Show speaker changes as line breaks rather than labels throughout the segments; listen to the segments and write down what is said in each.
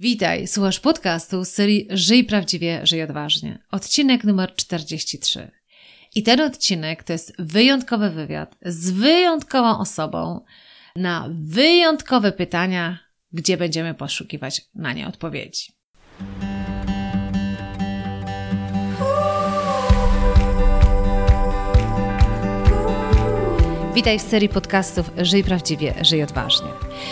Witaj, słuchasz podcastu z serii Żyj prawdziwie, żyj odważnie. Odcinek numer 43. I ten odcinek to jest wyjątkowy wywiad z wyjątkową osobą na wyjątkowe pytania, gdzie będziemy poszukiwać na nie odpowiedzi. Witaj w serii podcastów Żyj prawdziwie, żyj odważnie.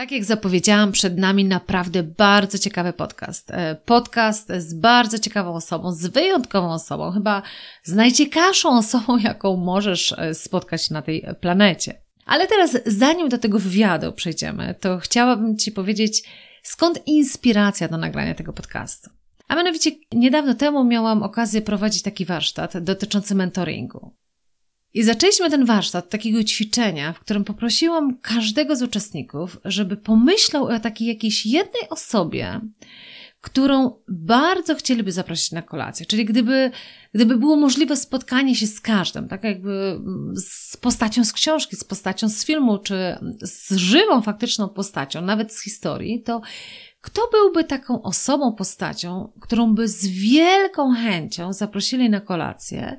Tak jak zapowiedziałam, przed nami naprawdę bardzo ciekawy podcast. E, podcast z bardzo ciekawą osobą, z wyjątkową osobą, chyba z najciekawszą osobą, jaką możesz e, spotkać na tej planecie. Ale teraz, zanim do tego wywiadu przejdziemy, to chciałabym Ci powiedzieć, skąd inspiracja do nagrania tego podcastu. A mianowicie, niedawno temu miałam okazję prowadzić taki warsztat dotyczący mentoringu. I zaczęliśmy ten warsztat takiego ćwiczenia, w którym poprosiłam każdego z uczestników, żeby pomyślał o takiej jakiejś jednej osobie, którą bardzo chcieliby zaprosić na kolację. Czyli gdyby, gdyby było możliwe spotkanie się z każdym, tak jakby z postacią z książki, z postacią z filmu, czy z żywą faktyczną postacią, nawet z historii, to kto byłby taką osobą, postacią, którą by z wielką chęcią zaprosili na kolację,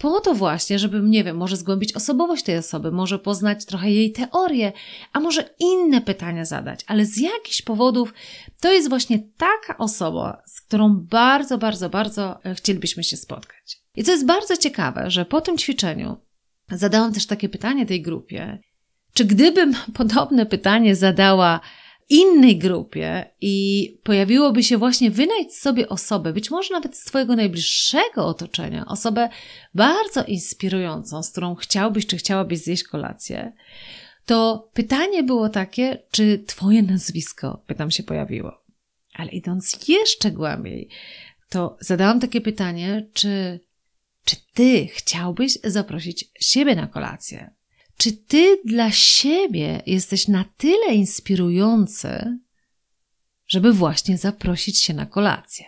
po to właśnie, żeby, nie wiem, może zgłębić osobowość tej osoby, może poznać trochę jej teorię, a może inne pytania zadać, ale z jakichś powodów to jest właśnie taka osoba, z którą bardzo, bardzo, bardzo e, chcielibyśmy się spotkać. I co jest bardzo ciekawe, że po tym ćwiczeniu zadałam też takie pytanie tej grupie, czy gdybym podobne pytanie zadała innej grupie i pojawiłoby się właśnie wynajdź sobie osobę, być może nawet z Twojego najbliższego otoczenia, osobę bardzo inspirującą, z którą chciałbyś czy chciałabyś zjeść kolację, to pytanie było takie, czy Twoje nazwisko by tam się pojawiło. Ale idąc jeszcze głębiej, to zadałam takie pytanie, czy, czy Ty chciałbyś zaprosić siebie na kolację? Czy ty dla siebie jesteś na tyle inspirujący, żeby właśnie zaprosić się na kolację?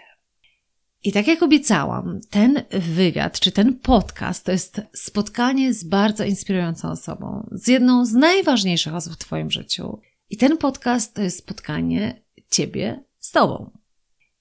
I tak jak obiecałam, ten wywiad czy ten podcast to jest spotkanie z bardzo inspirującą osobą, z jedną z najważniejszych osób w Twoim życiu. I ten podcast to jest spotkanie Ciebie z Tobą.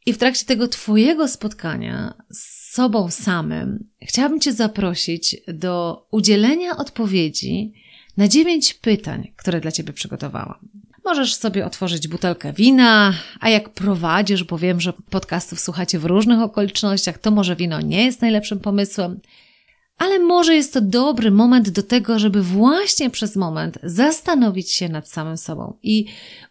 I w trakcie tego Twojego spotkania z sobą samym chciałabym Cię zaprosić do udzielenia odpowiedzi na dziewięć pytań, które dla Ciebie przygotowałam. Możesz sobie otworzyć butelkę wina, a jak prowadzisz, bo wiem, że podcastów słuchacie w różnych okolicznościach, to może wino nie jest najlepszym pomysłem, ale może jest to dobry moment do tego, żeby właśnie przez moment zastanowić się nad samym sobą i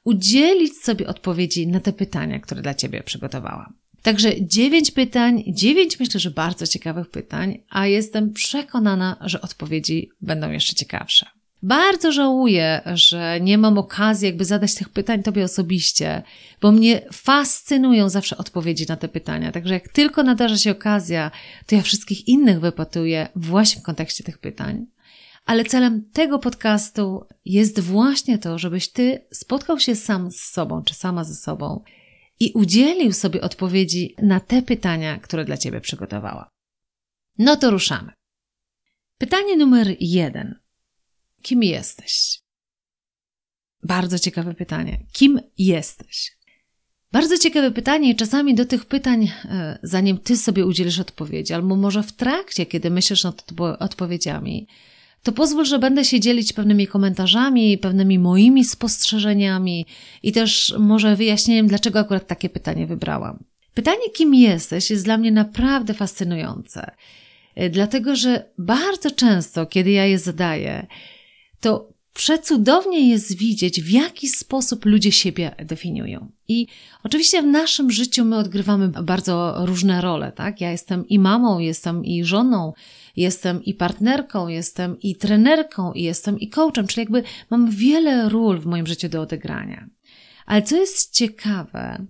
udzielić sobie odpowiedzi na te pytania, które dla Ciebie przygotowałam. Także dziewięć pytań, dziewięć myślę, że bardzo ciekawych pytań, a jestem przekonana, że odpowiedzi będą jeszcze ciekawsze. Bardzo żałuję, że nie mam okazji jakby zadać tych pytań Tobie osobiście, bo mnie fascynują zawsze odpowiedzi na te pytania. Także jak tylko nadarza się okazja, to ja wszystkich innych wypatruję właśnie w kontekście tych pytań. Ale celem tego podcastu jest właśnie to, żebyś Ty spotkał się sam z sobą, czy sama ze sobą i udzielił sobie odpowiedzi na te pytania, które dla Ciebie przygotowała. No to ruszamy. Pytanie numer jeden. Kim jesteś? Bardzo ciekawe pytanie. Kim jesteś? Bardzo ciekawe pytanie i czasami do tych pytań, e, zanim ty sobie udzielisz odpowiedzi, albo może w trakcie, kiedy myślisz nad odpowiedziami, to pozwól, że będę się dzielić pewnymi komentarzami, pewnymi moimi spostrzeżeniami i też może wyjaśnieniem, dlaczego akurat takie pytanie wybrałam. Pytanie, kim jesteś, jest dla mnie naprawdę fascynujące, e, dlatego że bardzo często, kiedy ja je zadaję, to przecudownie jest widzieć, w jaki sposób ludzie siebie definiują. I oczywiście w naszym życiu my odgrywamy bardzo różne role, tak? Ja jestem i mamą, jestem i żoną, jestem i partnerką, jestem i trenerką, i jestem i coachem, czyli jakby mam wiele ról w moim życiu do odegrania. Ale co jest ciekawe,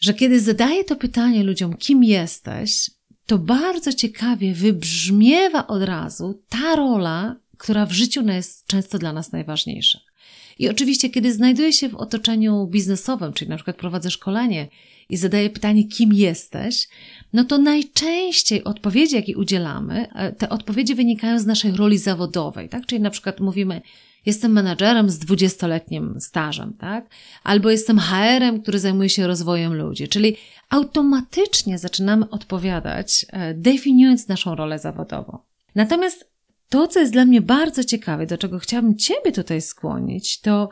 że kiedy zadaję to pytanie ludziom, kim jesteś, to bardzo ciekawie wybrzmiewa od razu ta rola, która w życiu jest często dla nas najważniejsza. I oczywiście, kiedy znajduję się w otoczeniu biznesowym, czyli na przykład prowadzę szkolenie i zadaję pytanie, kim jesteś, no to najczęściej odpowiedzi, jakie udzielamy, e, te odpowiedzi wynikają z naszej roli zawodowej, tak? Czyli na przykład mówimy, jestem menadżerem z 20-letnim stażem, tak? Albo jestem HR-em, który zajmuje się rozwojem ludzi, czyli automatycznie zaczynamy odpowiadać, e, definiując naszą rolę zawodową. Natomiast to, co jest dla mnie bardzo ciekawe, do czego chciałabym Ciebie tutaj skłonić, to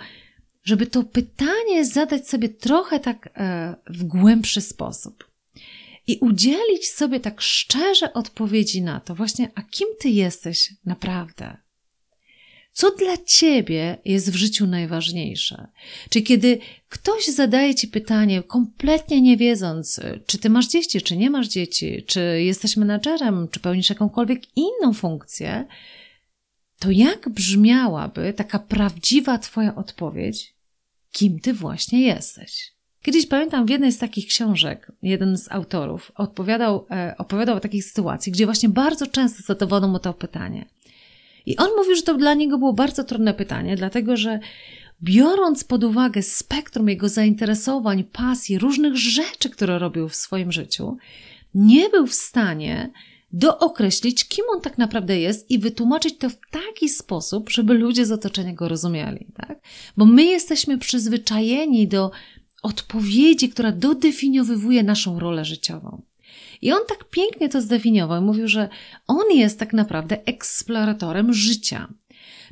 żeby to pytanie zadać sobie trochę tak e, w głębszy sposób i udzielić sobie tak szczerze odpowiedzi na to, właśnie, a kim Ty jesteś naprawdę? Co dla ciebie jest w życiu najważniejsze? Czy kiedy ktoś zadaje ci pytanie, kompletnie nie wiedząc, czy ty masz dzieci, czy nie masz dzieci, czy jesteś menadżerem, czy pełnisz jakąkolwiek inną funkcję, to jak brzmiałaby taka prawdziwa twoja odpowiedź, kim ty właśnie jesteś? Kiedyś pamiętam w jednej z takich książek, jeden z autorów opowiadał, e, opowiadał o takiej sytuacji, gdzie właśnie bardzo często zadawano mu to pytanie – i on mówił, że to dla niego było bardzo trudne pytanie, dlatego że biorąc pod uwagę spektrum jego zainteresowań, pasji, różnych rzeczy, które robił w swoim życiu, nie był w stanie dookreślić, kim on tak naprawdę jest i wytłumaczyć to w taki sposób, żeby ludzie z otoczenia go rozumieli, tak? Bo my jesteśmy przyzwyczajeni do odpowiedzi, która dodefiniowywuje naszą rolę życiową. I on tak pięknie to zdefiniował. Mówił, że on jest tak naprawdę eksploratorem życia.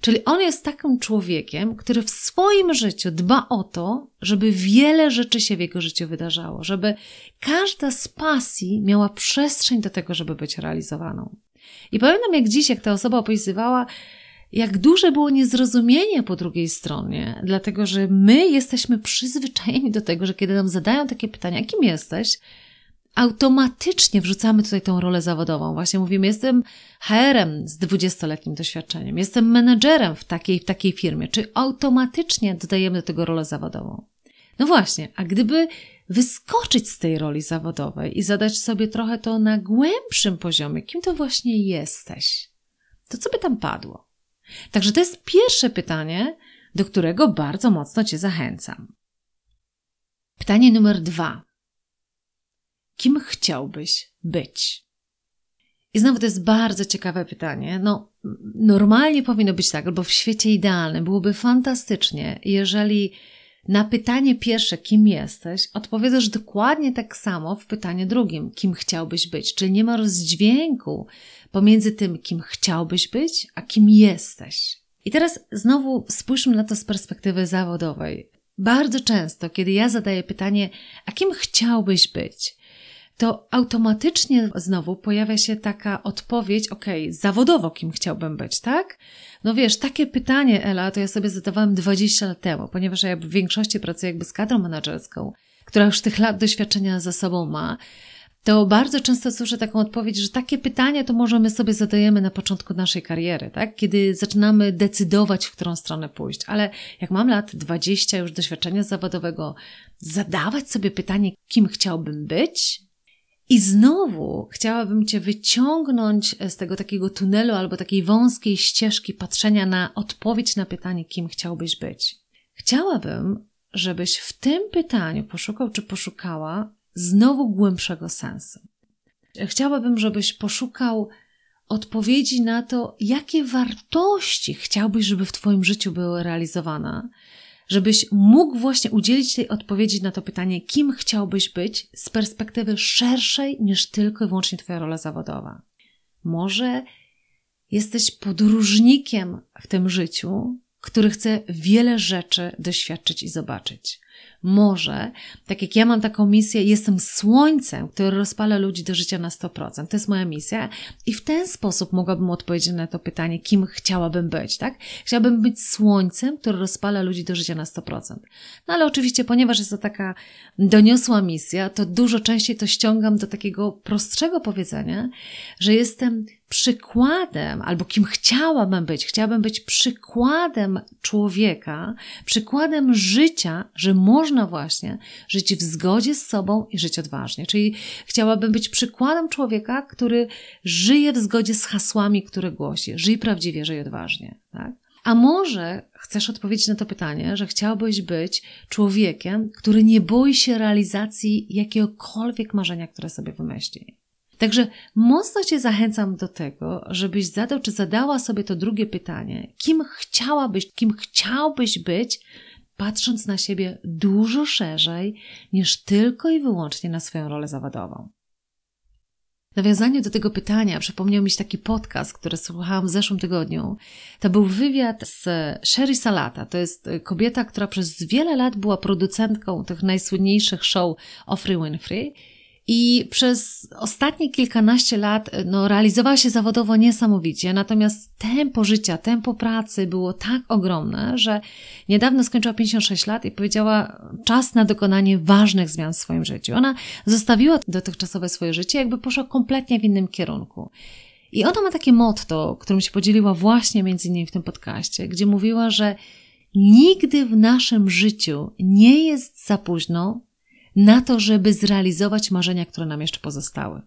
Czyli on jest takim człowiekiem, który w swoim życiu dba o to, żeby wiele rzeczy się w jego życiu wydarzało, żeby każda z pasji miała przestrzeń do tego, żeby być realizowaną. I pamiętam jak dziś, jak ta osoba opisywała, jak duże było niezrozumienie po drugiej stronie, dlatego że my jesteśmy przyzwyczajeni do tego, że kiedy nam zadają takie pytania, kim jesteś, automatycznie wrzucamy tutaj tą rolę zawodową. Właśnie mówimy, jestem HR-em z 20-letnim doświadczeniem, jestem menedżerem w takiej, w takiej firmie, czy automatycznie dodajemy do tego rolę zawodową. No właśnie, a gdyby wyskoczyć z tej roli zawodowej i zadać sobie trochę to na głębszym poziomie, kim to właśnie jesteś, to co by tam padło? Także to jest pierwsze pytanie, do którego bardzo mocno Cię zachęcam. Pytanie numer dwa kim chciałbyś być? I znowu to jest bardzo ciekawe pytanie. No, normalnie powinno być tak, albo w świecie idealnym byłoby fantastycznie, jeżeli na pytanie pierwsze, kim jesteś, odpowiadasz dokładnie tak samo w pytaniu drugim, kim chciałbyś być. Czyli nie ma rozdźwięku pomiędzy tym, kim chciałbyś być, a kim jesteś. I teraz znowu spójrzmy na to z perspektywy zawodowej. Bardzo często, kiedy ja zadaję pytanie, a kim chciałbyś być, to automatycznie znowu pojawia się taka odpowiedź, ok, zawodowo kim chciałbym być, tak? No wiesz, takie pytanie, Ela, to ja sobie zadawałam 20 lat temu, ponieważ ja w większości pracuję jakby z kadrą menedżerską, która już tych lat doświadczenia za sobą ma, to bardzo często słyszę taką odpowiedź, że takie pytanie to może my sobie zadajemy na początku naszej kariery, tak? Kiedy zaczynamy decydować, w którą stronę pójść. Ale jak mam lat 20 już doświadczenia zawodowego, zadawać sobie pytanie, kim chciałbym być, i znowu chciałabym Cię wyciągnąć z tego takiego tunelu albo takiej wąskiej ścieżki patrzenia na odpowiedź na pytanie, kim chciałbyś być. Chciałabym, żebyś w tym pytaniu poszukał czy poszukała znowu głębszego sensu. Chciałabym, żebyś poszukał odpowiedzi na to, jakie wartości chciałbyś, żeby w Twoim życiu były realizowane, żebyś mógł właśnie udzielić tej odpowiedzi na to pytanie, kim chciałbyś być z perspektywy szerszej niż tylko i wyłącznie Twoja rola zawodowa. Może jesteś podróżnikiem w tym życiu, który chce wiele rzeczy doświadczyć i zobaczyć. Może, tak jak ja mam taką misję, jestem słońcem, które rozpala ludzi do życia na 100%. To jest moja misja i w ten sposób mogłabym odpowiedzieć na to pytanie, kim chciałabym być, tak? Chciałabym być słońcem, które rozpala ludzi do życia na 100%. No ale oczywiście, ponieważ jest to taka doniosła misja, to dużo częściej to ściągam do takiego prostszego powiedzenia, że jestem przykładem, albo kim chciałabym być, chciałabym być przykładem człowieka, przykładem życia, że można właśnie żyć w zgodzie z sobą i żyć odważnie. Czyli chciałabym być przykładem człowieka, który żyje w zgodzie z hasłami, które głosi. Żyj prawdziwie, żyj odważnie. Tak? A może chcesz odpowiedzieć na to pytanie, że chciałbyś być człowiekiem, który nie boi się realizacji jakiegokolwiek marzenia, które sobie wymyśli. Także mocno Cię zachęcam do tego, żebyś zadał czy zadała sobie to drugie pytanie. Kim chciałabyś, kim chciałbyś być, patrząc na siebie dużo szerzej niż tylko i wyłącznie na swoją rolę zawodową? W nawiązaniu do tego pytania przypomniał mi się taki podcast, który słuchałam w zeszłym tygodniu. To był wywiad z Sherry Salata. To jest kobieta, która przez wiele lat była producentką tych najsłynniejszych show Ofry Winfrey i przez ostatnie kilkanaście lat no, realizowała się zawodowo niesamowicie, natomiast tempo życia, tempo pracy było tak ogromne, że niedawno skończyła 56 lat i powiedziała czas na dokonanie ważnych zmian w swoim życiu. Ona zostawiła dotychczasowe swoje życie, jakby poszła kompletnie w innym kierunku. I ona ma takie motto, którym się podzieliła właśnie między innymi w tym podcaście, gdzie mówiła, że nigdy w naszym życiu nie jest za późno na to, żeby zrealizować marzenia, które nam jeszcze pozostały.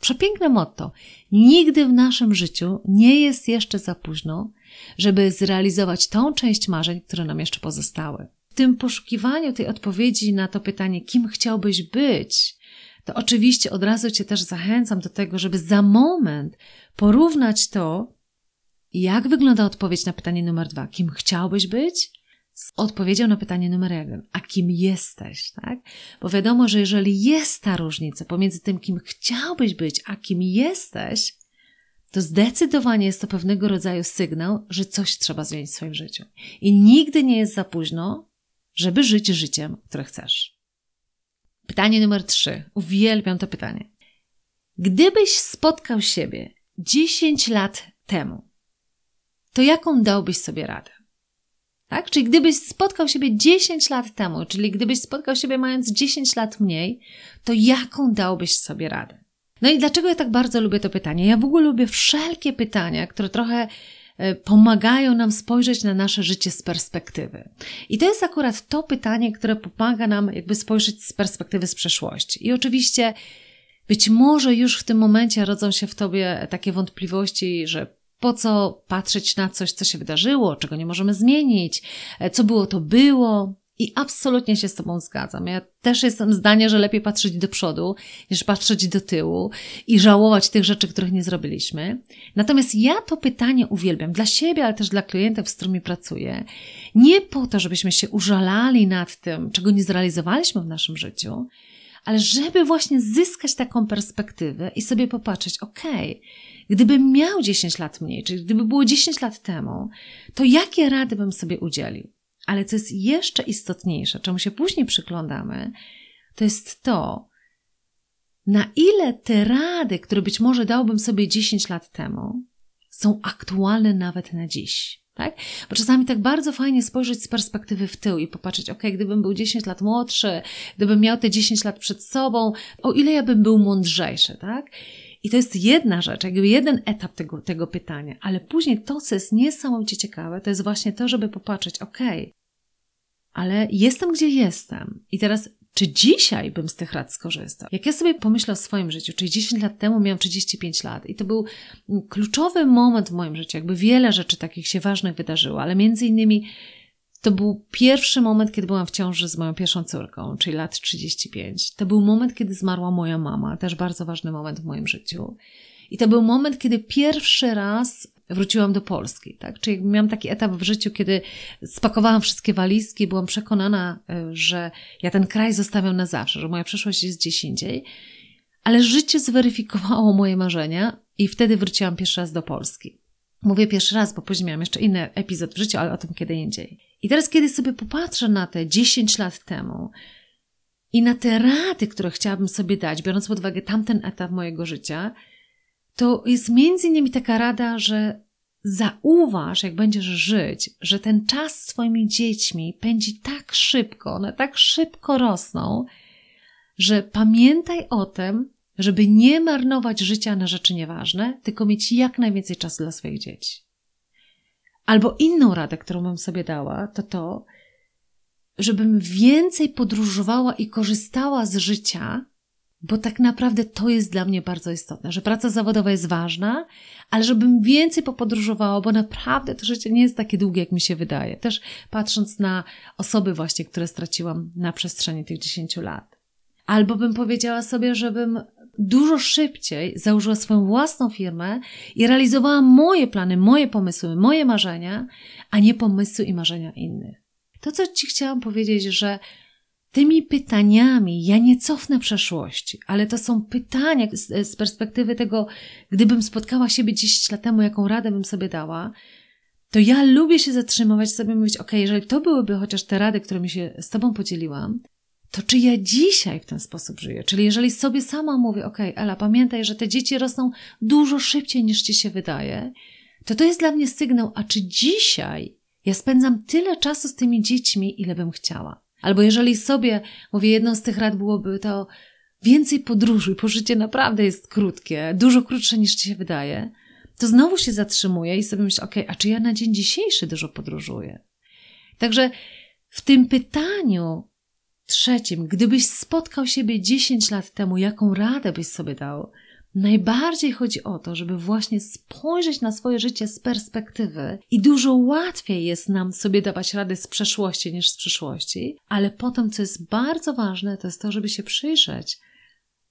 Przepiękne motto. Nigdy w naszym życiu nie jest jeszcze za późno, żeby zrealizować tą część marzeń, które nam jeszcze pozostały. W tym poszukiwaniu tej odpowiedzi na to pytanie, kim chciałbyś być, to oczywiście od razu Cię też zachęcam do tego, żeby za moment porównać to, jak wygląda odpowiedź na pytanie numer dwa. Kim chciałbyś być? Z odpowiedzią na pytanie numer jeden, a kim jesteś, tak? Bo wiadomo, że jeżeli jest ta różnica pomiędzy tym, kim chciałbyś być, a kim jesteś, to zdecydowanie jest to pewnego rodzaju sygnał, że coś trzeba zmienić w swoim życiu. I nigdy nie jest za późno, żeby żyć życiem, które chcesz. Pytanie numer trzy. Uwielbiam to pytanie. Gdybyś spotkał siebie 10 lat temu, to jaką dałbyś sobie radę? Tak? Czyli gdybyś spotkał siebie 10 lat temu, czyli gdybyś spotkał siebie mając 10 lat mniej, to jaką dałbyś sobie radę? No i dlaczego ja tak bardzo lubię to pytanie? Ja w ogóle lubię wszelkie pytania, które trochę e, pomagają nam spojrzeć na nasze życie z perspektywy. I to jest akurat to pytanie, które pomaga nam jakby spojrzeć z perspektywy z przeszłości. I oczywiście być może już w tym momencie rodzą się w tobie takie wątpliwości, że po co patrzeć na coś, co się wydarzyło, czego nie możemy zmienić, e, co było, to było. I absolutnie się z Tobą zgadzam. Ja też jestem zdania, że lepiej patrzeć do przodu, niż patrzeć do tyłu i żałować tych rzeczy, których nie zrobiliśmy. Natomiast ja to pytanie uwielbiam dla siebie, ale też dla klientów, z którymi pracuję. Nie po to, żebyśmy się użalali nad tym, czego nie zrealizowaliśmy w naszym życiu, ale żeby właśnie zyskać taką perspektywę i sobie popatrzeć, okej, Gdybym miał 10 lat mniej, czyli gdyby było 10 lat temu, to jakie rady bym sobie udzielił? Ale co jest jeszcze istotniejsze, czemu się później przyglądamy, to jest to, na ile te rady, które być może dałbym sobie 10 lat temu, są aktualne nawet na dziś. Tak? Bo czasami tak bardzo fajnie spojrzeć z perspektywy w tył i popatrzeć, ok, gdybym był 10 lat młodszy, gdybym miał te 10 lat przed sobą, o ile ja bym był mądrzejszy, tak? I to jest jedna rzecz, jakby jeden etap tego, tego pytania, ale później to, co jest niesamowicie ciekawe, to jest właśnie to, żeby popatrzeć, okay, ale jestem gdzie jestem. I teraz, czy dzisiaj bym z tych rad skorzystał? Jak ja sobie pomyślę o swoim życiu, czyli 10 lat temu miałam 35 lat i to był kluczowy moment w moim życiu, jakby wiele rzeczy takich się ważnych wydarzyło, ale między innymi to był pierwszy moment, kiedy byłam w ciąży z moją pierwszą córką, czyli lat 35. To był moment, kiedy zmarła moja mama, też bardzo ważny moment w moim życiu. I to był moment, kiedy pierwszy raz wróciłam do Polski, tak? Czyli miałam taki etap w życiu, kiedy spakowałam wszystkie walizki, byłam przekonana, e, że ja ten kraj zostawiam na zawsze, że moja przyszłość jest gdzieś indziej. Ale życie zweryfikowało moje marzenia i wtedy wróciłam pierwszy raz do Polski. Mówię pierwszy raz, bo później miałam jeszcze inny epizod w życiu, ale o tym kiedy indziej. I teraz, kiedy sobie popatrzę na te 10 lat temu i na te rady, które chciałabym sobie dać, biorąc pod uwagę tamten etap mojego życia, to jest między innymi taka rada, że zauważ, jak będziesz żyć, że ten czas z Twoimi dziećmi pędzi tak szybko, one tak szybko rosną, że pamiętaj o tym, żeby nie marnować życia na rzeczy nieważne, tylko mieć jak najwięcej czasu dla swoich dzieci. Albo inną radę, którą bym sobie dała, to to, żebym więcej podróżowała i korzystała z życia, bo tak naprawdę to jest dla mnie bardzo istotne, że praca zawodowa jest ważna, ale żebym więcej popodróżowała, bo naprawdę to życie nie jest takie długie, jak mi się wydaje. Też patrząc na osoby właśnie, które straciłam na przestrzeni tych 10 lat. Albo bym powiedziała sobie, żebym dużo szybciej założyła swoją własną firmę i realizowała moje plany, moje pomysły, moje marzenia, a nie pomysły i marzenia innych. To, co Ci chciałam powiedzieć, że tymi pytaniami ja nie cofnę przeszłości, ale to są pytania z, z perspektywy tego, gdybym spotkała siebie 10 lat temu, jaką radę bym sobie dała, to ja lubię się zatrzymywać sobie mówić, ok, jeżeli to byłyby chociaż te rady, którymi się z Tobą podzieliłam, to czy ja dzisiaj w ten sposób żyję? Czyli jeżeli sobie sama mówię, ok, Ela, pamiętaj, że te dzieci rosną dużo szybciej niż Ci się wydaje, to to jest dla mnie sygnał, a czy dzisiaj ja spędzam tyle czasu z tymi dziećmi, ile bym chciała? Albo jeżeli sobie, mówię, jedną z tych rad byłoby to więcej podróżuj, bo życie naprawdę jest krótkie, dużo krótsze niż Ci się wydaje, to znowu się zatrzymuję i sobie myślę, ok, a czy ja na dzień dzisiejszy dużo podróżuję? Także w tym pytaniu trzecim, gdybyś spotkał siebie 10 lat temu, jaką radę byś sobie dał? Najbardziej chodzi o to, żeby właśnie spojrzeć na swoje życie z perspektywy i dużo łatwiej jest nam sobie dawać rady z przeszłości niż z przyszłości, ale potem, co jest bardzo ważne, to jest to, żeby się przyjrzeć,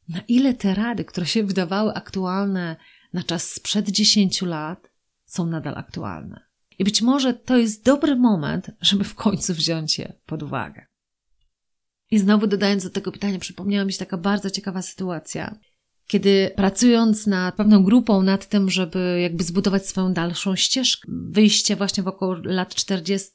na ile te rady, które się wydawały aktualne na czas sprzed 10 lat, są nadal aktualne. I być może to jest dobry moment, żeby w końcu wziąć je pod uwagę. I znowu dodając do tego pytania, przypomniała mi się taka bardzo ciekawa sytuacja kiedy pracując nad pewną grupą, nad tym, żeby jakby zbudować swoją dalszą ścieżkę, wyjście właśnie w około lat 40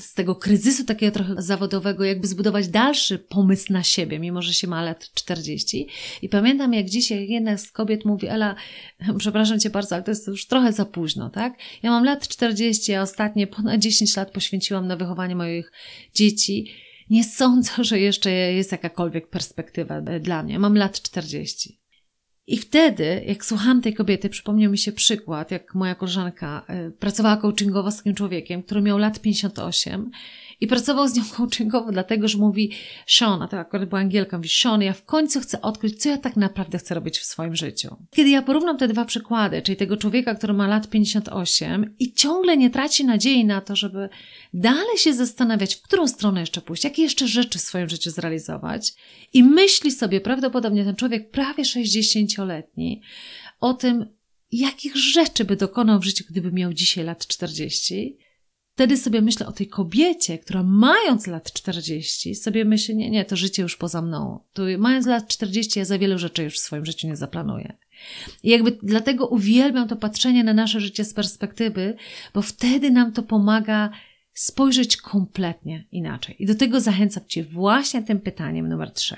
z tego kryzysu takiego trochę zawodowego, jakby zbudować dalszy pomysł na siebie, mimo że się ma lat 40. I pamiętam, jak dzisiaj jedna z kobiet mówi, Ela, przepraszam Cię bardzo, ale to jest już trochę za późno, tak? Ja mam lat 40, a ostatnie ponad 10 lat poświęciłam na wychowanie moich dzieci. Nie sądzę, że jeszcze jest jakakolwiek perspektywa dla mnie. Mam lat 40. I wtedy, jak słuchałam tej kobiety, przypomniał mi się przykład, jak moja koleżanka y, pracowała coachingowo z takim człowiekiem, który miał lat 58 i pracował z nią coachingowo, dlatego że mówi Sean, a to akurat była Angielka, mówi Sean, ja w końcu chcę odkryć, co ja tak naprawdę chcę robić w swoim życiu. Kiedy ja porównam te dwa przykłady, czyli tego człowieka, który ma lat 58 i ciągle nie traci nadziei na to, żeby dalej się zastanawiać, w którą stronę jeszcze pójść, jakie jeszcze rzeczy w swoim życiu zrealizować i myśli sobie prawdopodobnie ten człowiek prawie 60-letni o tym, jakich rzeczy by dokonał w życiu, gdyby miał dzisiaj lat 40, wtedy sobie myślę o tej kobiecie, która mając lat 40, sobie myśli, nie, nie, to życie już poza mną. To mając lat 40, ja za wiele rzeczy już w swoim życiu nie zaplanuję. I jakby dlatego uwielbiam to patrzenie na nasze życie z perspektywy, bo wtedy nam to pomaga spojrzeć kompletnie inaczej. I do tego zachęcam Cię właśnie tym pytaniem numer 3.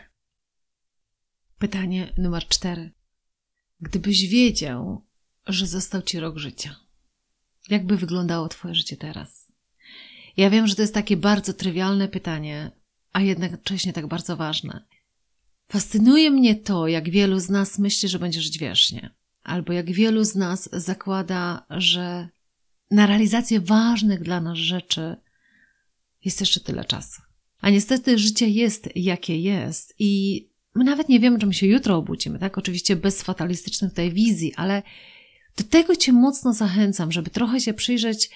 Pytanie numer 4. Gdybyś wiedział, że został Ci rok życia, jakby wyglądało Twoje życie teraz? Ja wiem, że to jest takie bardzo trywialne pytanie, a jednocześnie tak bardzo ważne. Fascynuje mnie to, jak wielu z nas myśli, że będzie żyć wiecznie, albo jak wielu z nas zakłada, że na realizację ważnych dla nas rzeczy jest jeszcze tyle czasu. A niestety życie jest jakie jest i my nawet nie wiemy, czym się jutro obudzimy, tak? Oczywiście bez fatalistycznych tutaj wizji, ale do tego Cię mocno zachęcam, żeby trochę się przyjrzeć,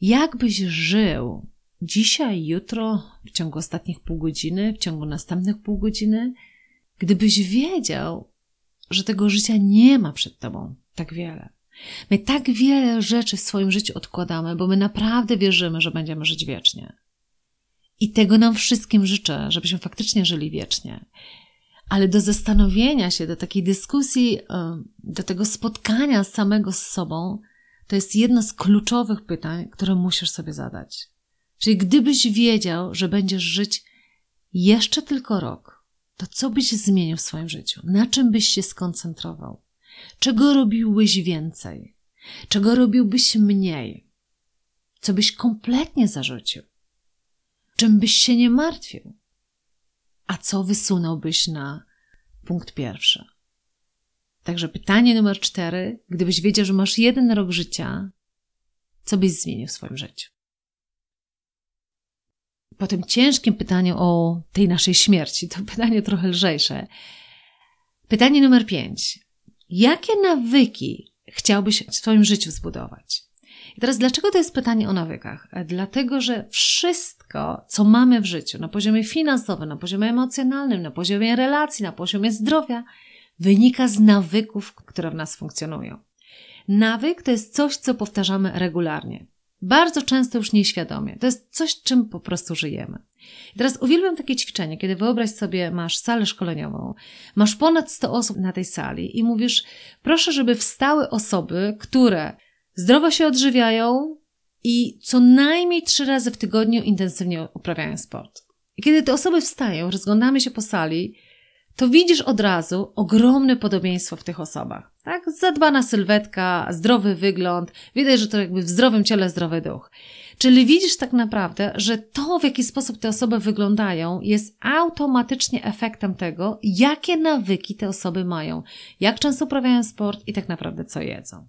jak byś żył dzisiaj, jutro, w ciągu ostatnich pół godziny, w ciągu następnych pół godziny, gdybyś wiedział, że tego życia nie ma przed tobą tak wiele. My tak wiele rzeczy w swoim życiu odkładamy, bo my naprawdę wierzymy, że będziemy żyć wiecznie. I tego nam wszystkim życzę, żebyśmy faktycznie żyli wiecznie. Ale do zastanowienia się, do takiej dyskusji, do tego spotkania samego z sobą, to jest jedno z kluczowych pytań, które musisz sobie zadać. Czyli gdybyś wiedział, że będziesz żyć jeszcze tylko rok, to co byś zmienił w swoim życiu? Na czym byś się skoncentrował? Czego robiłbyś więcej? Czego robiłbyś mniej? Co byś kompletnie zarzucił? Czym byś się nie martwił? A co wysunąłbyś na punkt pierwszy? Także pytanie numer cztery. Gdybyś wiedział, że masz jeden rok życia, co byś zmienił w swoim życiu? Po tym ciężkim pytaniu o tej naszej śmierci, to pytanie trochę lżejsze. Pytanie numer pięć. Jakie nawyki chciałbyś w swoim życiu zbudować? I teraz, dlaczego to jest pytanie o nawykach? Dlatego, że wszystko, co mamy w życiu, na poziomie finansowym, na poziomie emocjonalnym, na poziomie relacji, na poziomie zdrowia, wynika z nawyków, które w nas funkcjonują. Nawyk to jest coś, co powtarzamy regularnie. Bardzo często już nieświadomie. To jest coś, czym po prostu żyjemy. I teraz uwielbiam takie ćwiczenie, kiedy wyobraź sobie, masz salę szkoleniową, masz ponad 100 osób na tej sali i mówisz, proszę, żeby wstały osoby, które zdrowo się odżywiają i co najmniej trzy razy w tygodniu intensywnie uprawiają sport. I kiedy te osoby wstają, rozglądamy się po sali, to widzisz od razu ogromne podobieństwo w tych osobach. Tak? Zadbana sylwetka, zdrowy wygląd, widać, że to jakby w zdrowym ciele zdrowy duch. Czyli widzisz tak naprawdę, że to, w jaki sposób te osoby wyglądają, jest automatycznie efektem tego, jakie nawyki te osoby mają, jak często uprawiają sport i tak naprawdę co jedzą.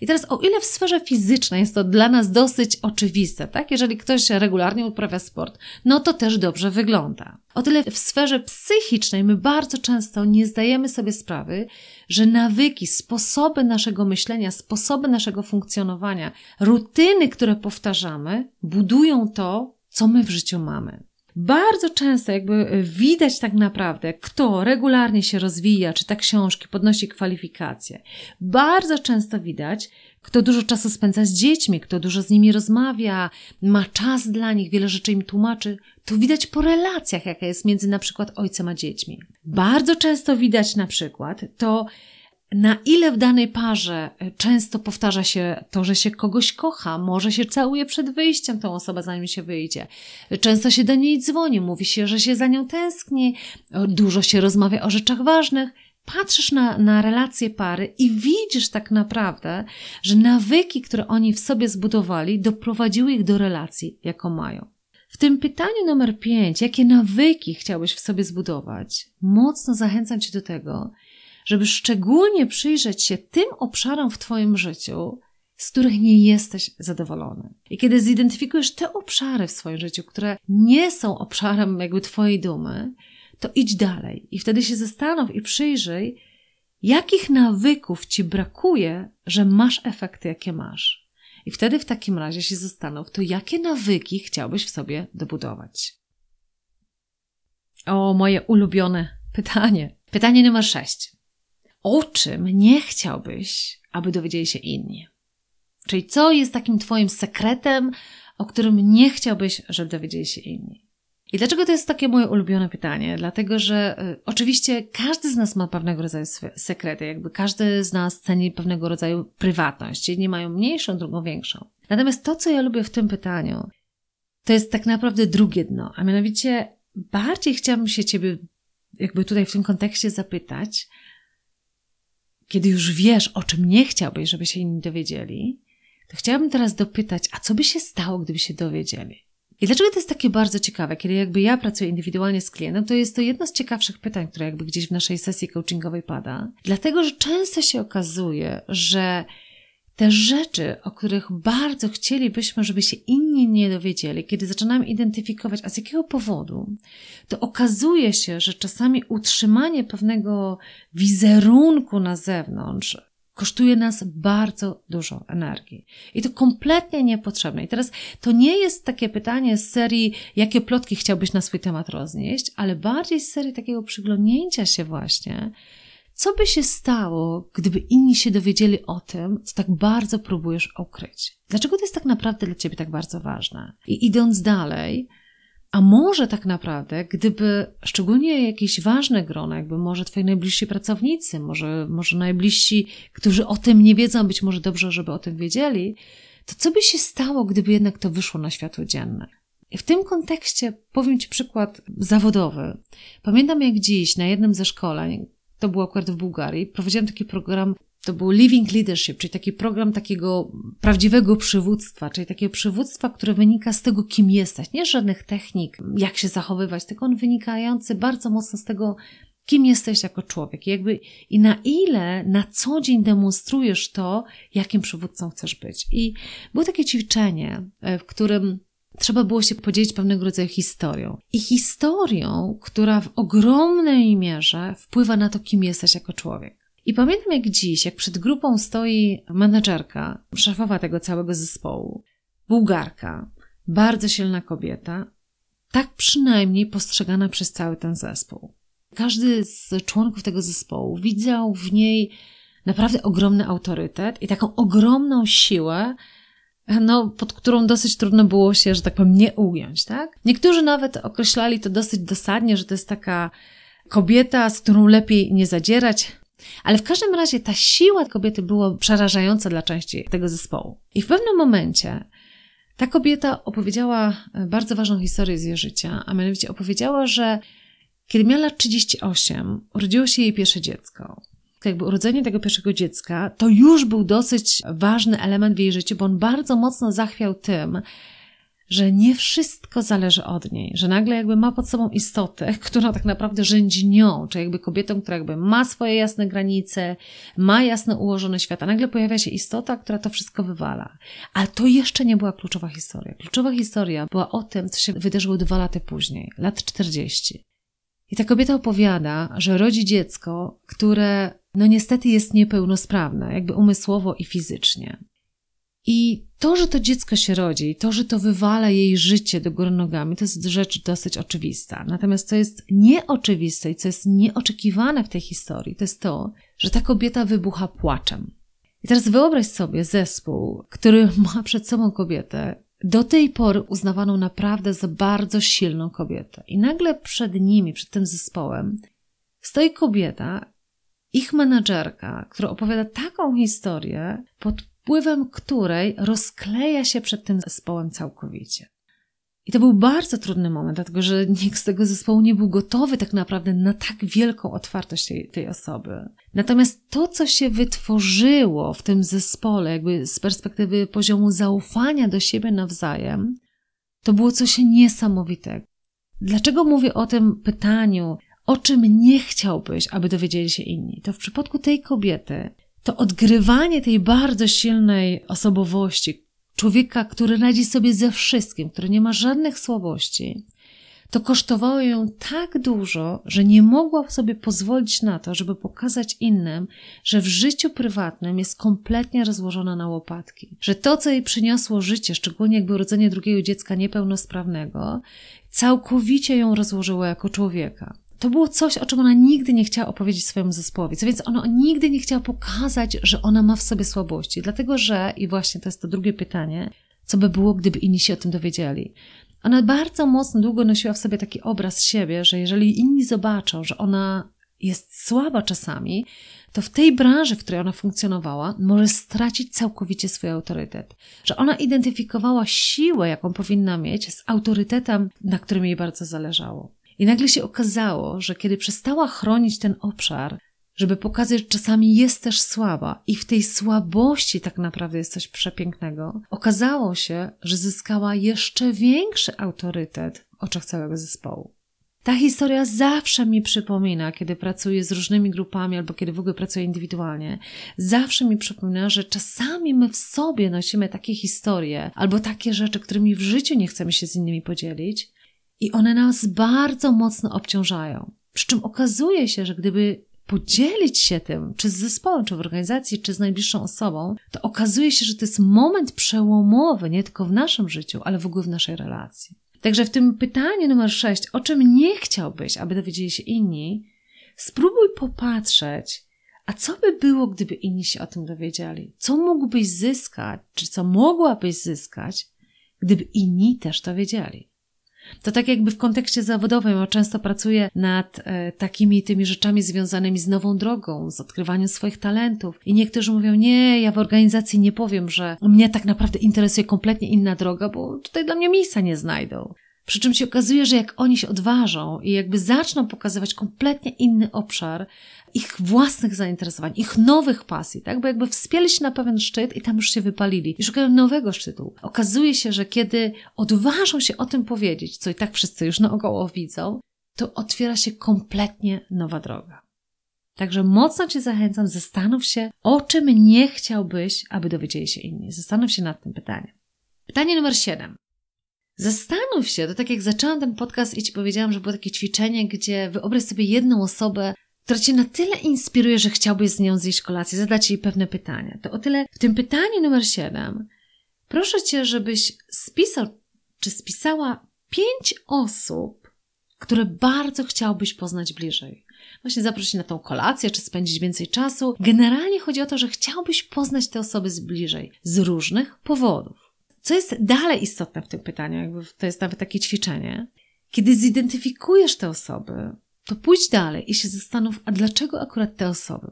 I teraz, o ile w sferze fizycznej jest to dla nas dosyć oczywiste, tak? Jeżeli ktoś regularnie uprawia sport, no to też dobrze wygląda. O tyle w sferze psychicznej my bardzo często nie zdajemy sobie sprawy, że nawyki, sposoby naszego myślenia, sposoby naszego funkcjonowania, rutyny, które powtarzamy, budują to, co my w życiu mamy. Bardzo często jakby widać tak naprawdę, kto regularnie się rozwija, czyta książki, podnosi kwalifikacje. Bardzo często widać, kto dużo czasu spędza z dziećmi, kto dużo z nimi rozmawia, ma czas dla nich, wiele rzeczy im tłumaczy. Tu widać po relacjach, jaka jest między na przykład ojcem a dziećmi. Bardzo często widać na przykład to, na ile w danej parze e, często powtarza się to, że się kogoś kocha, może się całuje przed wyjściem tą osobę, zanim się wyjdzie. Często się do niej dzwoni, mówi się, że się za nią tęskni, dużo się rozmawia o rzeczach ważnych. Patrzysz na, na relacje pary i widzisz tak naprawdę, że nawyki, które oni w sobie zbudowali, doprowadziły ich do relacji, jaką mają. W tym pytaniu numer pięć, jakie nawyki chciałbyś w sobie zbudować, mocno zachęcam Cię do tego, żeby szczególnie przyjrzeć się tym obszarom w Twoim życiu, z których nie jesteś zadowolony. I kiedy zidentyfikujesz te obszary w swoim życiu, które nie są obszarem jakby Twojej dumy, to idź dalej i wtedy się zastanów i przyjrzyj, jakich nawyków Ci brakuje, że masz efekty, jakie masz. I wtedy w takim razie się zastanów, to jakie nawyki chciałbyś w sobie dobudować. O, moje ulubione pytanie. Pytanie numer sześć o czym nie chciałbyś, aby dowiedzieli się inni. Czyli co jest takim Twoim sekretem, o którym nie chciałbyś, żeby dowiedzieli się inni. I dlaczego to jest takie moje ulubione pytanie? Dlatego, że y, oczywiście każdy z nas ma pewnego rodzaju sekrety, jakby każdy z nas ceni pewnego rodzaju prywatność. Jedni mają mniejszą, drugą większą. Natomiast to, co ja lubię w tym pytaniu, to jest tak naprawdę drugie dno, a mianowicie bardziej chciałabym się Ciebie jakby tutaj w tym kontekście zapytać, kiedy już wiesz, o czym nie chciałbyś, żeby się inni dowiedzieli, to chciałabym teraz dopytać, a co by się stało, gdyby się dowiedzieli? I dlaczego to jest takie bardzo ciekawe? Kiedy jakby ja pracuję indywidualnie z klientem, to jest to jedno z ciekawszych pytań, które jakby gdzieś w naszej sesji coachingowej pada. Dlatego, że często się okazuje, że te rzeczy, o których bardzo chcielibyśmy, żeby się inni nie dowiedzieli, kiedy zaczynamy identyfikować, a z jakiego powodu, to okazuje się, że czasami utrzymanie pewnego wizerunku na zewnątrz kosztuje nas bardzo dużo energii. I to kompletnie niepotrzebne. I teraz to nie jest takie pytanie z serii, jakie plotki chciałbyś na swój temat roznieść, ale bardziej z serii takiego przyglądnięcia się właśnie, co by się stało, gdyby inni się dowiedzieli o tym, co tak bardzo próbujesz ukryć? Dlaczego to jest tak naprawdę dla ciebie tak bardzo ważne? I idąc dalej, a może tak naprawdę, gdyby szczególnie jakieś ważne grono, jakby może twoi najbliżsi pracownicy, może, może najbliżsi, którzy o tym nie wiedzą, być może dobrze, żeby o tym wiedzieli, to co by się stało, gdyby jednak to wyszło na światło dzienne? W tym kontekście powiem Ci przykład zawodowy. Pamiętam jak dziś na jednym ze szkoleń, to było akurat w Bułgarii, prowadziłam taki program to był Living Leadership, czyli taki program takiego prawdziwego przywództwa, czyli takiego przywództwa, które wynika z tego, kim jesteś. Nie żadnych technik, jak się zachowywać, tylko on wynikający bardzo mocno z tego, kim jesteś jako człowiek. Jakby, I na ile na co dzień demonstrujesz to, jakim przywódcą chcesz być. I było takie ćwiczenie, e, w którym trzeba było się podzielić pewnego rodzaju historią. I historią, która w ogromnej mierze wpływa na to, kim jesteś jako człowiek. I pamiętam jak dziś, jak przed grupą stoi menedżerka, szefowa tego całego zespołu, bułgarka, bardzo silna kobieta, tak przynajmniej postrzegana przez cały ten zespół. Każdy z członków tego zespołu widział w niej naprawdę ogromny autorytet i taką ogromną siłę, no, pod którą dosyć trudno było się, że tak powiem, nie ugiąć, tak? Niektórzy nawet określali to dosyć dosadnie, że to jest taka kobieta, z którą lepiej nie zadzierać, ale w każdym razie ta siła kobiety była przerażająca dla części tego zespołu. I w pewnym momencie ta kobieta opowiedziała bardzo ważną historię z jej życia, a mianowicie opowiedziała, że kiedy miała lat 38, urodziło się jej pierwsze dziecko. Jakby urodzenie tego pierwszego dziecka to już był dosyć ważny element w jej życiu, bo on bardzo mocno zachwiał tym, że nie wszystko zależy od niej, że nagle jakby ma pod sobą istotę, która tak naprawdę rządzi nią, czy jakby kobietą, która jakby ma swoje jasne granice, ma jasno ułożone świat, a nagle pojawia się istota, która to wszystko wywala. Ale to jeszcze nie była kluczowa historia. Kluczowa historia była o tym, co się wydarzyło dwa lata później, lat 40. I ta kobieta opowiada, że rodzi dziecko, które no niestety jest niepełnosprawne, jakby umysłowo i fizycznie. I to, że to dziecko się rodzi, to, że to wywala jej życie do góry nogami, to jest rzecz dosyć oczywista. Natomiast co jest nieoczywiste i co jest nieoczekiwane w tej historii, to jest to, że ta kobieta wybucha płaczem. I teraz wyobraź sobie zespół, który ma przed sobą kobietę, do tej pory uznawaną naprawdę za bardzo silną kobietę. I nagle przed nimi, przed tym zespołem, stoi kobieta, ich menadżerka, która opowiada taką historię, pod wpływem której rozkleja się przed tym zespołem całkowicie. I to był bardzo trudny moment, dlatego że nikt z tego zespołu nie był gotowy tak naprawdę na tak wielką otwartość tej, tej osoby. Natomiast to, co się wytworzyło w tym zespole, jakby z perspektywy poziomu zaufania do siebie nawzajem, to było coś niesamowitego. Dlaczego mówię o tym pytaniu, o czym nie chciałbyś, aby dowiedzieli się inni? To w przypadku tej kobiety to odgrywanie tej bardzo silnej osobowości, człowieka, który radzi sobie ze wszystkim, który nie ma żadnych słabości, to kosztowało ją tak dużo, że nie mogła sobie pozwolić na to, żeby pokazać innym, że w życiu prywatnym jest kompletnie rozłożona na łopatki. Że to, co jej przyniosło życie, szczególnie jakby urodzenie drugiego dziecka niepełnosprawnego, całkowicie ją rozłożyło jako człowieka to było coś, o czym ona nigdy nie chciała opowiedzieć swojemu zespołowi. Co więc ona nigdy nie chciała pokazać, że ona ma w sobie słabości. Dlatego, że, i właśnie to jest to drugie pytanie, co by było, gdyby inni się o tym dowiedzieli. Ona bardzo mocno długo nosiła w sobie taki obraz siebie, że jeżeli inni zobaczą, że ona jest słaba czasami, to w tej branży, w której ona funkcjonowała, może stracić całkowicie swój autorytet. Że ona identyfikowała siłę, jaką powinna mieć, z autorytetem, na którym jej bardzo zależało. I nagle się okazało, że kiedy przestała chronić ten obszar, żeby pokazać, że czasami jest też słaba i w tej słabości tak naprawdę jest coś przepięknego, okazało się, że zyskała jeszcze większy autorytet w oczach całego zespołu. Ta historia zawsze mi przypomina, kiedy pracuję z różnymi grupami albo kiedy w ogóle pracuję indywidualnie, zawsze mi przypomina, że czasami my w sobie nosimy takie historie albo takie rzeczy, którymi w życiu nie chcemy się z innymi podzielić, i one nas bardzo mocno obciążają. Przy czym okazuje się, że gdyby podzielić się tym, czy z zespołem, czy w organizacji, czy z najbliższą osobą, to okazuje się, że to jest moment przełomowy nie tylko w naszym życiu, ale w ogóle w naszej relacji. Także w tym pytaniu numer 6, o czym nie chciałbyś, aby dowiedzieli się inni, spróbuj popatrzeć, a co by było, gdyby inni się o tym dowiedzieli? Co mógłbyś zyskać, czy co mogłabyś zyskać, gdyby inni też to wiedzieli? To tak jakby w kontekście zawodowym, ja często pracuję nad e, takimi tymi rzeczami związanymi z nową drogą, z odkrywaniem swoich talentów. I niektórzy mówią, nie, ja w organizacji nie powiem, że mnie tak naprawdę interesuje kompletnie inna droga, bo tutaj dla mnie miejsca nie znajdą. Przy czym się okazuje, że jak oni się odważą i jakby zaczną pokazywać kompletnie inny obszar ich własnych zainteresowań, ich nowych pasji, tak? Bo jakby wspięli się na pewien szczyt i tam już się wypalili i szukają nowego szczytu. Okazuje się, że kiedy odważą się o tym powiedzieć, co i tak wszyscy już naokoło widzą, to otwiera się kompletnie nowa droga. Także mocno Cię zachęcam, zastanów się, o czym nie chciałbyś, aby dowiedzieli się inni. Zastanów się nad tym pytaniem. Pytanie numer 7. Zastanów się, to tak jak zaczęłam ten podcast i Ci powiedziałam, że było takie ćwiczenie, gdzie wyobraź sobie jedną osobę, która Cię na tyle inspiruje, że chciałbyś z nią zjeść kolację, zadać jej pewne pytania. To o tyle w tym pytaniu numer 7 proszę Cię, żebyś spisał czy spisała pięć osób, które bardzo chciałbyś poznać bliżej. Właśnie zaprosić na tą kolację, czy spędzić więcej czasu. Generalnie chodzi o to, że chciałbyś poznać te osoby z bliżej, z różnych powodów. Co jest dalej istotne w tym pytaniu, jakby to jest nawet takie ćwiczenie. Kiedy zidentyfikujesz te osoby, to pójdź dalej i się zastanów, a dlaczego akurat te osoby?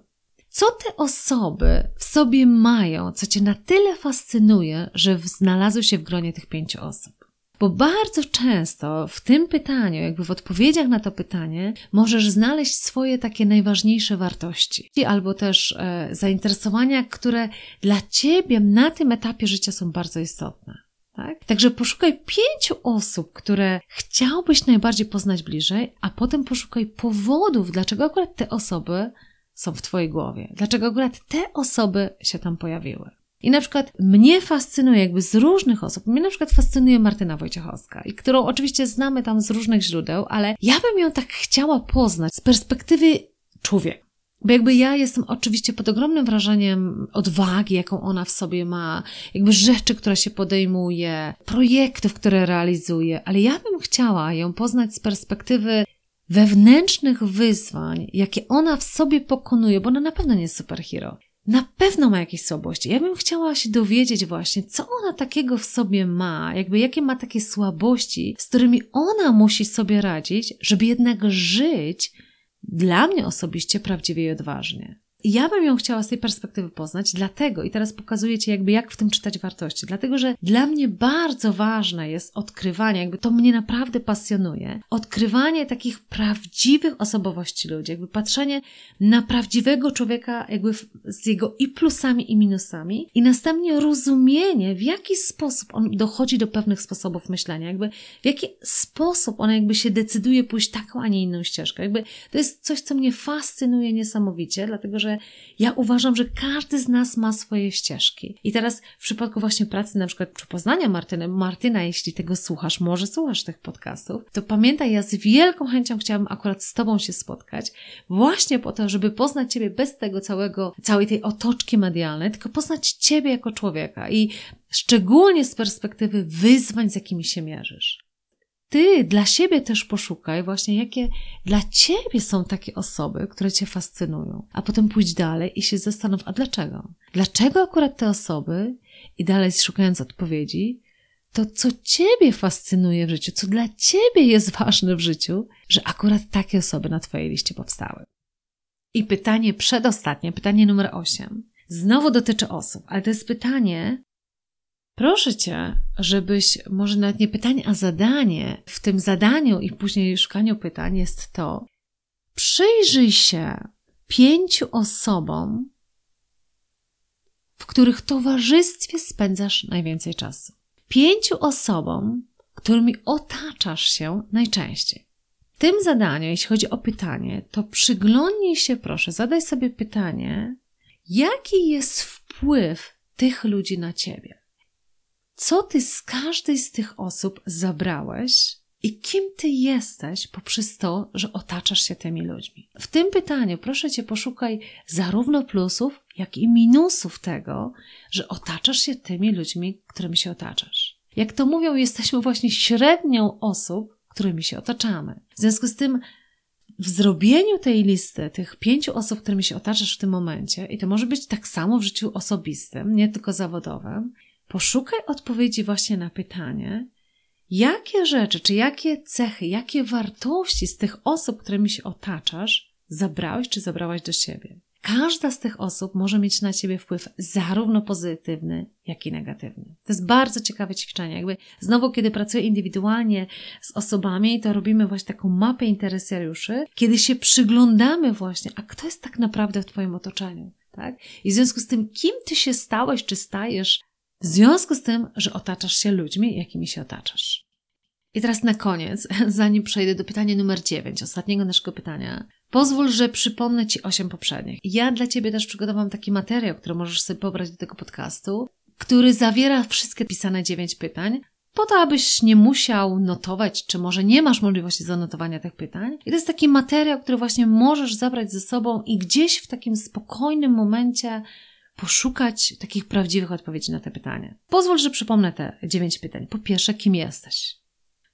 Co te osoby w sobie mają, co cię na tyle fascynuje, że znalazły się w gronie tych pięciu osób? Bo bardzo często w tym pytaniu, jakby w odpowiedziach na to pytanie, możesz znaleźć swoje takie najważniejsze wartości, albo też e, zainteresowania, które dla ciebie na tym etapie życia są bardzo istotne. Tak? Także poszukaj pięciu osób, które chciałbyś najbardziej poznać bliżej, a potem poszukaj powodów, dlaczego akurat te osoby są w Twojej głowie, dlaczego akurat te osoby się tam pojawiły. I na przykład mnie fascynuje jakby z różnych osób, mnie na przykład fascynuje Martyna Wojciechowska, i którą oczywiście znamy tam z różnych źródeł, ale ja bym ją tak chciała poznać z perspektywy człowieka. Bo jakby ja jestem oczywiście pod ogromnym wrażeniem odwagi, jaką ona w sobie ma, jakby rzeczy, które się podejmuje, projektów, które realizuje, ale ja bym chciała ją poznać z perspektywy wewnętrznych wyzwań, jakie ona w sobie pokonuje, bo ona na pewno nie jest superhero na pewno ma jakieś słabości. Ja bym chciała się dowiedzieć właśnie, co ona takiego w sobie ma, jakby jakie ma takie słabości, z którymi ona musi sobie radzić, żeby jednak żyć dla mnie osobiście prawdziwie i odważnie. Ja bym ją chciała z tej perspektywy poznać, dlatego, i teraz pokazuję Ci jakby jak w tym czytać wartości, dlatego, że dla mnie bardzo ważne jest odkrywanie, jakby to mnie naprawdę pasjonuje, odkrywanie takich prawdziwych osobowości ludzi, jakby patrzenie na prawdziwego człowieka jakby z jego i plusami i minusami i następnie rozumienie, w jaki sposób on dochodzi do pewnych sposobów myślenia, jakby w jaki sposób on jakby się decyduje pójść taką, a nie inną ścieżkę. Jakby to jest coś, co mnie fascynuje niesamowicie, dlatego, że że ja uważam, że każdy z nas ma swoje ścieżki. I teraz w przypadku właśnie pracy, na przykład przy poznania Martyny, Martyna, jeśli tego słuchasz, może słuchasz tych podcastów, to pamiętaj, ja z wielką chęcią chciałabym akurat z Tobą się spotkać, właśnie po to, żeby poznać Ciebie bez tego całego, całej tej otoczki medialnej, tylko poznać Ciebie jako człowieka i szczególnie z perspektywy wyzwań, z jakimi się mierzysz ty dla siebie też poszukaj właśnie, jakie dla ciebie są takie osoby, które cię fascynują. A potem pójdź dalej i się zastanów, a dlaczego? Dlaczego akurat te osoby? I dalej szukając odpowiedzi, to co ciebie fascynuje w życiu, co dla ciebie jest ważne w życiu, że akurat takie osoby na twojej liście powstały. I pytanie przedostatnie, pytanie numer 8. Znowu dotyczy osób, ale to jest pytanie, Proszę Cię, żebyś, może nawet nie pytanie, a zadanie, w tym zadaniu i później szukaniu pytań jest to, przyjrzyj się pięciu osobom, w których towarzystwie spędzasz najwięcej czasu. Pięciu osobom, którymi otaczasz się najczęściej. W tym zadaniu, jeśli chodzi o pytanie, to przyglądnij się, proszę, zadaj sobie pytanie, jaki jest wpływ tych ludzi na ciebie co ty z każdej z tych osób zabrałeś i kim ty jesteś poprzez to, że otaczasz się tymi ludźmi. W tym pytaniu proszę cię poszukaj zarówno plusów, jak i minusów tego, że otaczasz się tymi ludźmi, którymi się otaczasz. Jak to mówią, jesteśmy właśnie średnią osób, którymi się otaczamy. W związku z tym w zrobieniu tej listy, tych pięciu osób, którymi się otaczasz w tym momencie, i to może być tak samo w życiu osobistym, nie tylko zawodowym, Poszukaj odpowiedzi właśnie na pytanie, Jakie rzeczy, czy jakie cechy, jakie wartości z tych osób, którymi się otaczasz, zabrałeś czy zabrałaś do siebie? Każda z tych osób może mieć na ciebie wpływ zarówno pozytywny, jak i negatywny. To jest bardzo ciekawe ćwiczenie. Jakby znowu, kiedy pracuję indywidualnie z osobami, to robimy właśnie taką mapę interesariuszy, kiedy się przyglądamy właśnie, a kto jest tak naprawdę w Twoim otoczeniu. Tak? I w związku z tym, kim Ty się stałeś, czy stajesz, w związku z tym, że otaczasz się ludźmi, jakimi się otaczasz. I teraz na koniec, zanim przejdę do pytania numer 9, ostatniego naszego pytania, pozwól, że przypomnę Ci osiem poprzednich. Ja dla Ciebie też przygotowałam taki materiał, który możesz sobie pobrać do tego podcastu, który zawiera wszystkie pisane dziewięć pytań, po to, abyś nie musiał notować, czy może nie masz możliwości zanotowania tych pytań. I to jest taki materiał, który właśnie możesz zabrać ze sobą i gdzieś w takim spokojnym momencie poszukać takich prawdziwych odpowiedzi na te pytania. Pozwól, że przypomnę te dziewięć pytań. Po pierwsze, kim jesteś?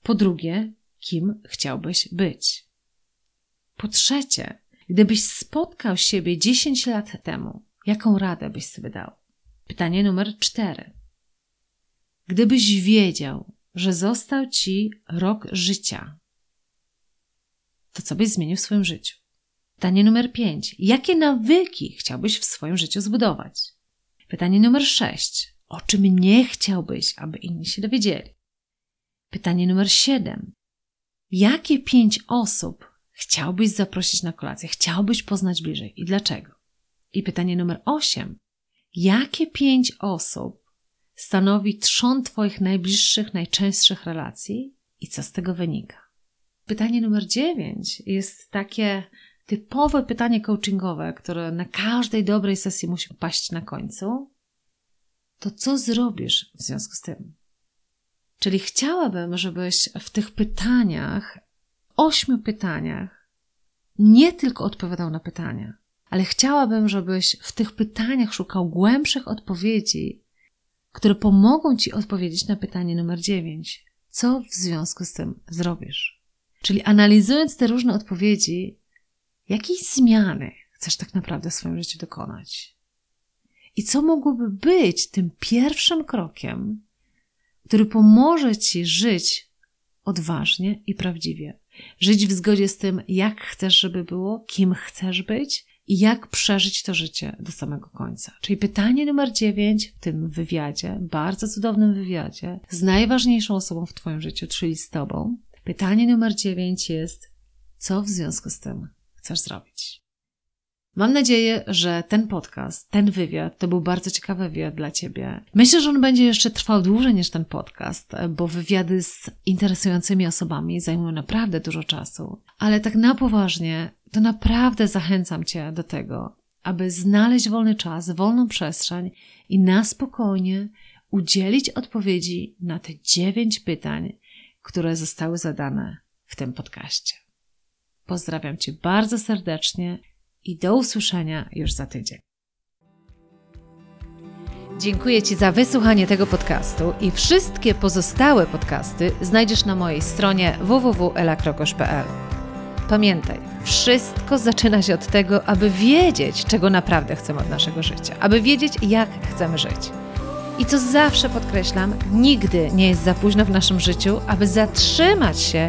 Po drugie, kim chciałbyś być? Po trzecie, gdybyś spotkał siebie 10 lat temu, jaką radę byś sobie dał? Pytanie numer cztery. Gdybyś wiedział, że został ci rok życia, to co byś zmienił w swoim życiu? Pytanie numer pięć. Jakie nawyki chciałbyś w swoim życiu zbudować? Pytanie numer sześć. O czym nie chciałbyś, aby inni się dowiedzieli? Pytanie numer siedem. Jakie pięć osób chciałbyś zaprosić na kolację, chciałbyś poznać bliżej i dlaczego? I pytanie numer osiem. Jakie pięć osób stanowi trzon Twoich najbliższych, najczęstszych relacji i co z tego wynika? Pytanie numer dziewięć jest takie typowe pytanie coachingowe, które na każdej dobrej sesji musi paść na końcu. To co zrobisz w związku z tym? Czyli chciałabym, żebyś w tych pytaniach, ośmiu pytaniach, nie tylko odpowiadał na pytania, ale chciałabym, żebyś w tych pytaniach szukał głębszych odpowiedzi, które pomogą ci odpowiedzieć na pytanie numer dziewięć. Co w związku z tym zrobisz? Czyli analizując te różne odpowiedzi, jakiej zmiany chcesz tak naprawdę w swoim życiu dokonać? I co mogłoby być tym pierwszym krokiem, który pomoże ci żyć odważnie i prawdziwie. Żyć w zgodzie z tym, jak chcesz, żeby było, kim chcesz być i jak przeżyć to życie do samego końca. Czyli pytanie numer dziewięć w tym wywiadzie, bardzo cudownym wywiadzie, z najważniejszą osobą w Twoim życiu, czyli z Tobą. Pytanie numer dziewięć jest, co w związku z tym chcesz zrobić? Mam nadzieję, że ten podcast, ten wywiad to był bardzo ciekawy wywiad dla Ciebie. Myślę, że on będzie jeszcze trwał dłużej niż ten podcast, bo wywiady z interesującymi osobami zajmują naprawdę dużo czasu. Ale tak na poważnie, to naprawdę zachęcam Cię do tego, aby znaleźć wolny czas, wolną przestrzeń i na spokojnie udzielić odpowiedzi na te dziewięć pytań, które zostały zadane w tym podcaście. Pozdrawiam Cię bardzo serdecznie i do usłyszenia już za tydzień. Dziękuję Ci za wysłuchanie tego podcastu i wszystkie pozostałe podcasty znajdziesz na mojej stronie www.elakrokosz.pl. Pamiętaj, wszystko zaczyna się od tego, aby wiedzieć, czego naprawdę chcemy od naszego życia, aby wiedzieć, jak chcemy żyć. I co zawsze podkreślam, nigdy nie jest za późno w naszym życiu, aby zatrzymać się